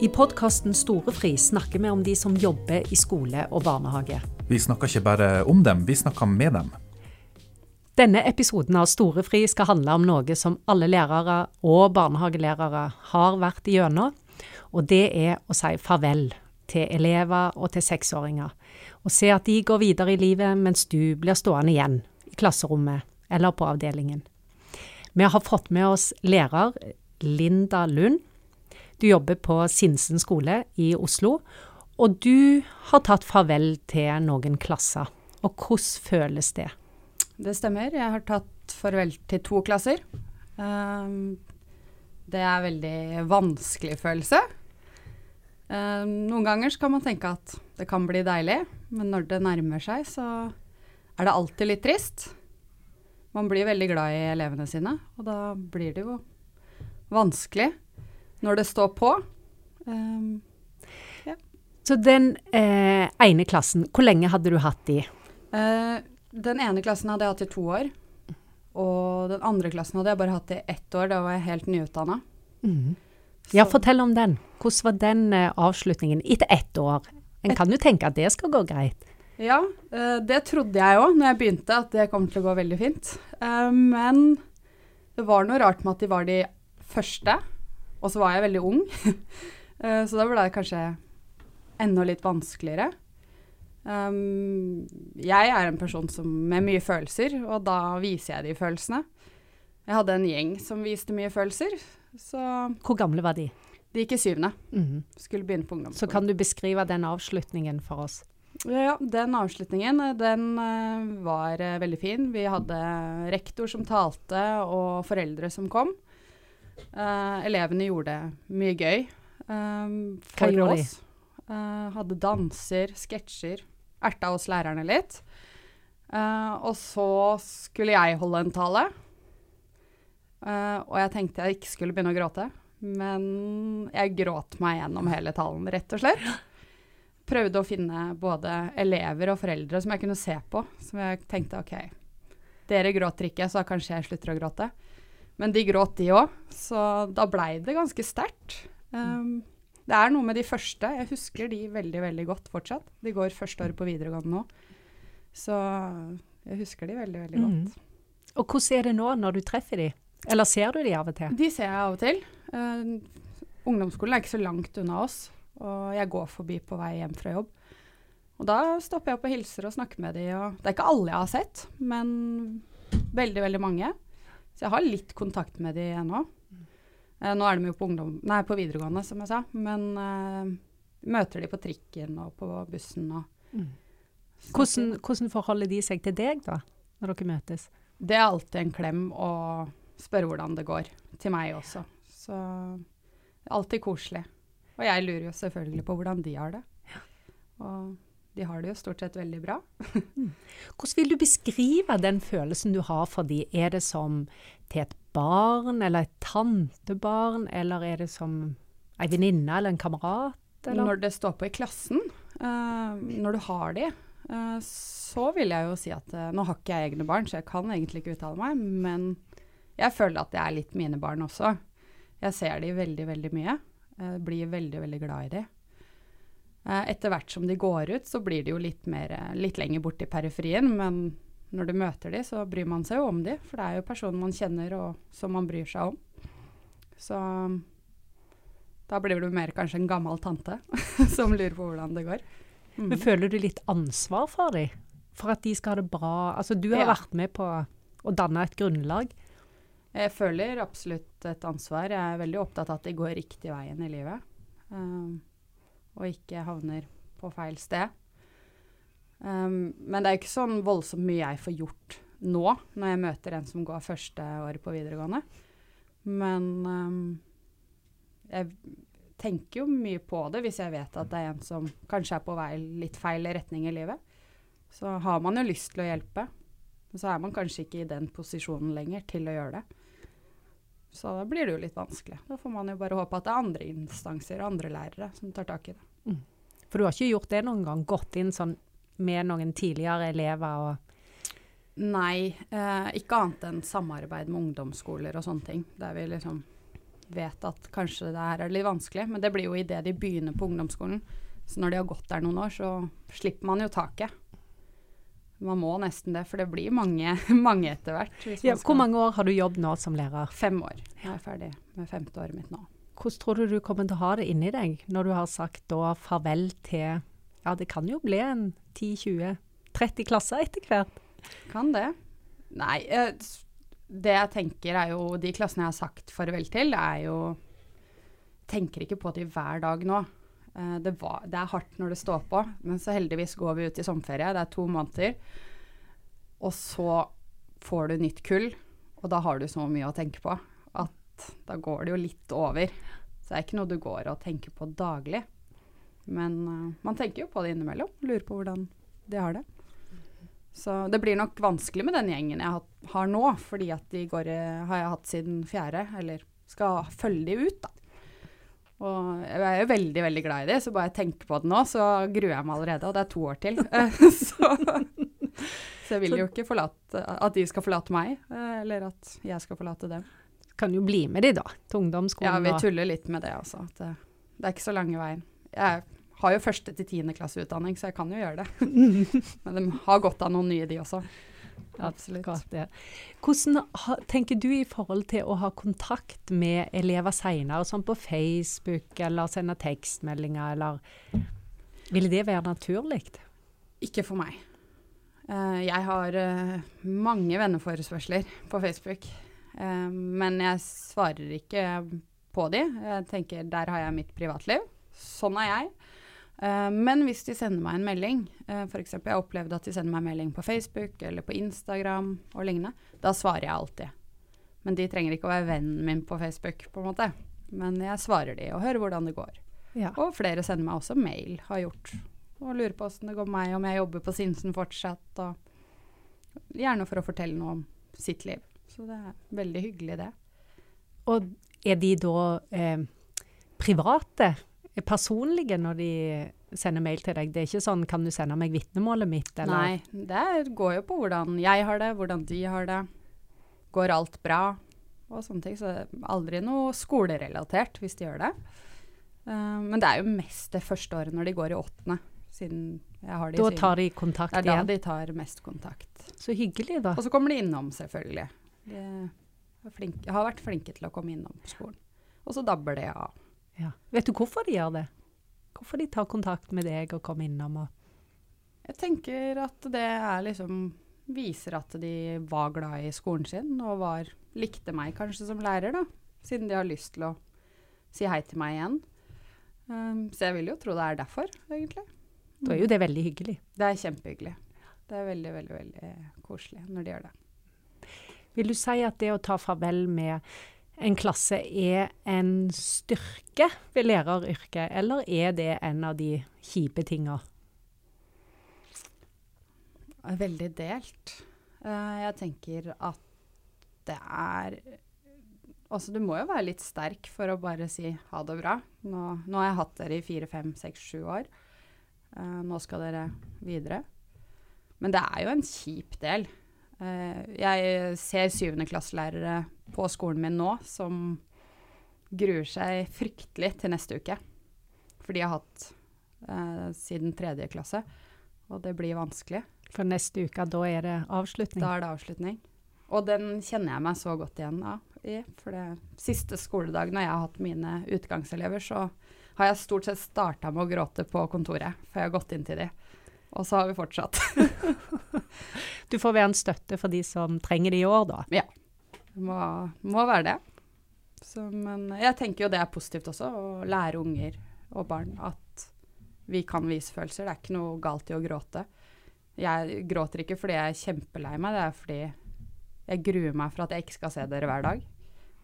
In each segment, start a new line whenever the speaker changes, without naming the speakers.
I podkasten Storefri snakker vi om de som jobber i skole og barnehage.
Vi snakker ikke bare om dem, vi snakker med dem.
Denne episoden av Storefri skal handle om noe som alle lærere og barnehagelærere har vært igjennom, og det er å si farvel til elever og til seksåringer. Og se at de går videre i livet mens du blir stående igjen i klasserommet eller på avdelingen. Vi har fått med oss lærer Linda Lund. Du jobber på Sinsen skole i Oslo, og du har tatt farvel til noen klasser. Og hvordan føles det?
Det stemmer. Jeg har tatt farvel til to klasser. Um, det er en veldig vanskelig følelse. Um, noen ganger kan man tenke at det kan bli deilig, men når det nærmer seg, så er det alltid litt trist. Man blir veldig glad i elevene sine, og da blir det jo vanskelig når det står på. Um,
ja. Så den eh, ene klassen, hvor lenge hadde du hatt de?
Eh, den ene klassen hadde jeg hatt i to år. Og den andre klassen hadde jeg bare hatt i ett år. Da var jeg helt nyutdanna.
Mm. Ja, fortell om den. Hvordan var den eh, avslutningen etter ett år? En kan jo tenke at det skal gå greit.
Ja, uh, det trodde jeg òg når jeg begynte, at det kom til å gå veldig fint. men det var noe rart med at de var de første. Og så var jeg veldig ung, uh, så da ble det kanskje enda litt vanskeligere. Um, jeg er en person som, med mye følelser, og da viser jeg de følelsene. Jeg hadde en gjeng som viste mye følelser. Så
Hvor gamle var de?
De gikk i syvende. Mm. Skulle begynne på ungdomsskolen.
Så kan du beskrive den avslutningen for oss?
Ja, den avslutningen den uh, var uh, veldig fin. Vi hadde rektor som talte, og foreldre som kom. Uh, elevene gjorde mye gøy um, for Hva oss. Uh, hadde danser, sketsjer erta oss lærerne litt. Uh, og så skulle jeg holde en tale. Og jeg tenkte jeg ikke skulle begynne å gråte, men jeg gråt meg gjennom hele talen, rett og slett. Prøvde å finne både elever og foreldre som jeg kunne se på. Som jeg tenkte OK, dere gråter ikke, så kanskje jeg slutter å gråte. Men de gråt, de òg. Så da blei det ganske sterkt. Um, det er noe med de første. Jeg husker de veldig, veldig godt fortsatt. De går første året på videregående nå. Så jeg husker de veldig, veldig godt. Mm.
Og hvordan er det nå når du treffer de? Eller ser du de av og til?
De ser jeg av og til. Uh, ungdomsskolen er ikke så langt unna oss, og jeg går forbi på vei hjem fra jobb. Og da stopper jeg opp og hilser og snakker med de, og det er ikke alle jeg har sett, men veldig, veldig mange. Så jeg har litt kontakt med de ennå. Eh, nå er de jo på, ungdom, nei, på videregående, som jeg sa, men eh, møter de på trikken og på bussen. Og, mm.
hvordan, hvordan, forholder de seg til deg, da, når dere møtes?
Det er alltid en klem å spørre hvordan det går. Til meg også. Så det er alltid koselig. Og jeg lurer jo selvfølgelig på hvordan de har det. Og de har det jo stort sett veldig bra.
Mm. hvordan vil du beskrive den følelsen du har for de? Er det som til et barn eller et tantebarn, eller er det som ei venninne eller en kamerat? Eller?
Når det står på i klassen, uh, når du har de, uh, så vil jeg jo si at uh, Nå har ikke jeg egne barn, så jeg kan egentlig ikke uttale meg, men jeg føler at det er litt mine barn også. Jeg ser de veldig, veldig mye. Blir veldig, veldig glad i de. Etter hvert som de går ut, så blir de jo litt, mer, litt lenger borte i periferien, men når du møter de, så bryr man seg jo om de, for det er jo personer man kjenner og som man bryr seg om. Så da blir du mer kanskje en gammel tante som lurer på hvordan det går.
Mm. Men føler du litt ansvar for dem? For at de skal ha det bra? Altså, du har ja. vært med på å danne et grunnlag.
Jeg føler absolutt et ansvar. Jeg er veldig opptatt av at de går riktig veien i livet. Um, og ikke havner på feil sted. Um, men det er ikke sånn voldsomt mye jeg får gjort nå, når jeg møter en som går første året på videregående. Men um, jeg tenker jo mye på det hvis jeg vet at det er en som kanskje er på vei litt feil retning i livet. Så har man jo lyst til å hjelpe. Men så er man kanskje ikke i den posisjonen lenger til å gjøre det. Så da blir det jo litt vanskelig. Da får man jo bare håpe at det er andre instanser og andre lærere som tar tak i det. Mm.
For du har ikke gjort det noen gang? Gått inn sånn med noen tidligere elever? og
Nei, eh, ikke annet enn samarbeid med ungdomsskoler og sånne ting. Der vi liksom vet at kanskje det her er litt vanskelig. Men det blir jo idet de begynner på ungdomsskolen. Så når de har gått der noen år, så slipper man jo taket. Man må nesten det, for det blir mange, mange etter hvert.
Ja,
man
hvor mange år har du jobbet nå som lærer?
Fem år. Jeg er ferdig med femte året mitt nå.
Hvordan tror du du kommer til å ha det inni deg når du har sagt da farvel til Ja, det kan jo bli en 10-20-30 klasser etter hvert.
Kan det. Nei, eh, det jeg tenker er jo De klassene jeg har sagt farvel til, er jo Tenker ikke på de hver dag nå. Eh, Det, var, det er hardt når det står på, men så heldigvis går vi ut i sommerferie. Det er to måneder. Og så får du nytt kull, og da har du så mye å tenke på at da går det jo litt over. Så det er ikke noe du går og tenker på daglig. Men uh, man tenker jo på det innimellom. Lurer på hvordan de har det. Så det blir nok vanskelig med den gjengen jeg har, nå, fordi at de går, har jeg hatt siden fjerde, eller skal følge de ut, da. Og jeg er jo veldig, veldig glad i de, så bare jeg tenker på det nå, så gruer jeg meg allerede, og det er to år til. så, så jeg vil jo ikke forlate, at de skal forlate meg, eh, eller at jeg skal forlate dem.
Kan jo bli med de da, til ungdomsskolen.
Ja, vi tuller litt med det det, det er ikke så lange veien. Jeg har jo første til tiende klasse utdanning, så jeg kan jo gjøre det. Men de har godt av noen nye, de også. Absolutt.
Akkurat ja. Hvordan tenker du i forhold til å ha kontakt med elever seinere, sånn på Facebook, eller sende tekstmeldinger, eller Ville det være naturlig?
Ikke for meg. Eh, jeg har eh, mange venneforespørsler på Facebook, eh, men jeg svarer ikke på de. Jeg tenker der har jeg mitt privatliv. Sånn er jeg. Eh, men hvis de sender meg en melding, uh, f.eks. jeg opplevde at de sender meg en melding på Facebook eller på Instagram og lignende, da svarer jeg alltid. Men de trenger ikke å være vennen min på Facebook, på en måte. Men jeg svarer de og hører hvordan det går.
Ja.
Og flere sender meg også mail, har gjort. Og lurer på åssen det går med meg, om jeg jobber på Sinsen fortsatt. Og gjerne for å fortelle noe om sitt liv. Så det er veldig hyggelig, det.
Og er de da eh, private, eh, personlige, når de sender mail til deg? Det er ikke sånn 'kan du sende meg vitnemålet mitt', eller?
Nei, det går jo på hvordan jeg har det, hvordan de har det. Går alt bra? Og sånne ting. Så aldri noe skolerelatert, hvis de gjør det. Uh, men det er jo mest det første året når de går i åttende, siden jeg har de
Da tar de kontakt
Det er da
igjen.
de tar mest kontakt.
Så hyggelig, da.
Og så kommer de innom, selvfølgelig. De har vært flinke til å komme innom på skolen. Og så dabber det av.
Ja. Vet du hvorfor de gjør det? Hvorfor de tar kontakt med deg og kommer innom? Og
Jeg tenker at det liksom Viser at de var glad i skolen sin, og var, likte meg kanskje som lærer, da. Siden de har lyst til å si hei til meg igjen. Um, så jeg vil jo tro det er derfor, egentlig.
da er jo det veldig hyggelig.
Det er kjempehyggelig. Det er veldig, veldig, veldig koselig når de gjør det.
Vil du si at det å ta farvel med en klasse er en styrke ved læreryrket, eller er det en av de kjipe tinga?
veldig delt. Eh, jeg tenker at det er Altså, du må jo være litt sterk for å bare si ha det bra. Nå, nå har jeg hatt dere i fire, fem, seks, sju år. Eh, nå skal dere videre. Men det er jo en kjip del. Eh, jeg ser syvendeklasselærere på skolen min nå som gruer seg fryktelig til neste uke. For de har hatt eh, siden tredje klasse, og det blir vanskelig.
For neste uke, da er det avslutning.
Da er det avslutning. Og den kjenner jeg meg så godt igjen av. I, for det siste skoledag når jeg har hatt mine utgangselever, så har jeg stort sett starta med å gråte på kontoret, for jeg har gått inn til de. Og så har vi fortsatt.
Du får være en støtte for de som trenger det i år, da.
Det må, må være det. Så, men jeg tenker jo det er positivt også, å lære unger og barn at vi kan vise følelser. Det er ikke noe galt i å gråte. Jeg gråter ikke fordi jeg er kjempelei meg, det er fordi jeg gruer meg for at jeg ikke skal se dere hver dag.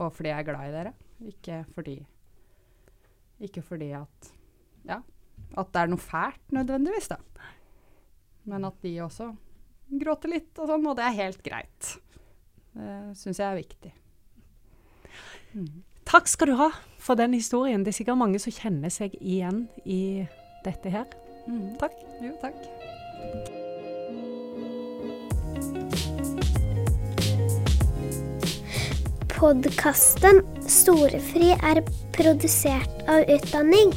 Og fordi jeg er glad i dere. Ikke fordi Ikke fordi at Ja, at det er noe fælt nødvendigvis, da. Men at de også gråter litt og sånn, og det er helt greit. Det syns jeg er viktig.
Takk skal du ha for den historien. Det er sikkert mange som kjenner seg igjen i dette her.
Takk. Jo, takk.
Podkasten Storefri er produsert av Utdanning.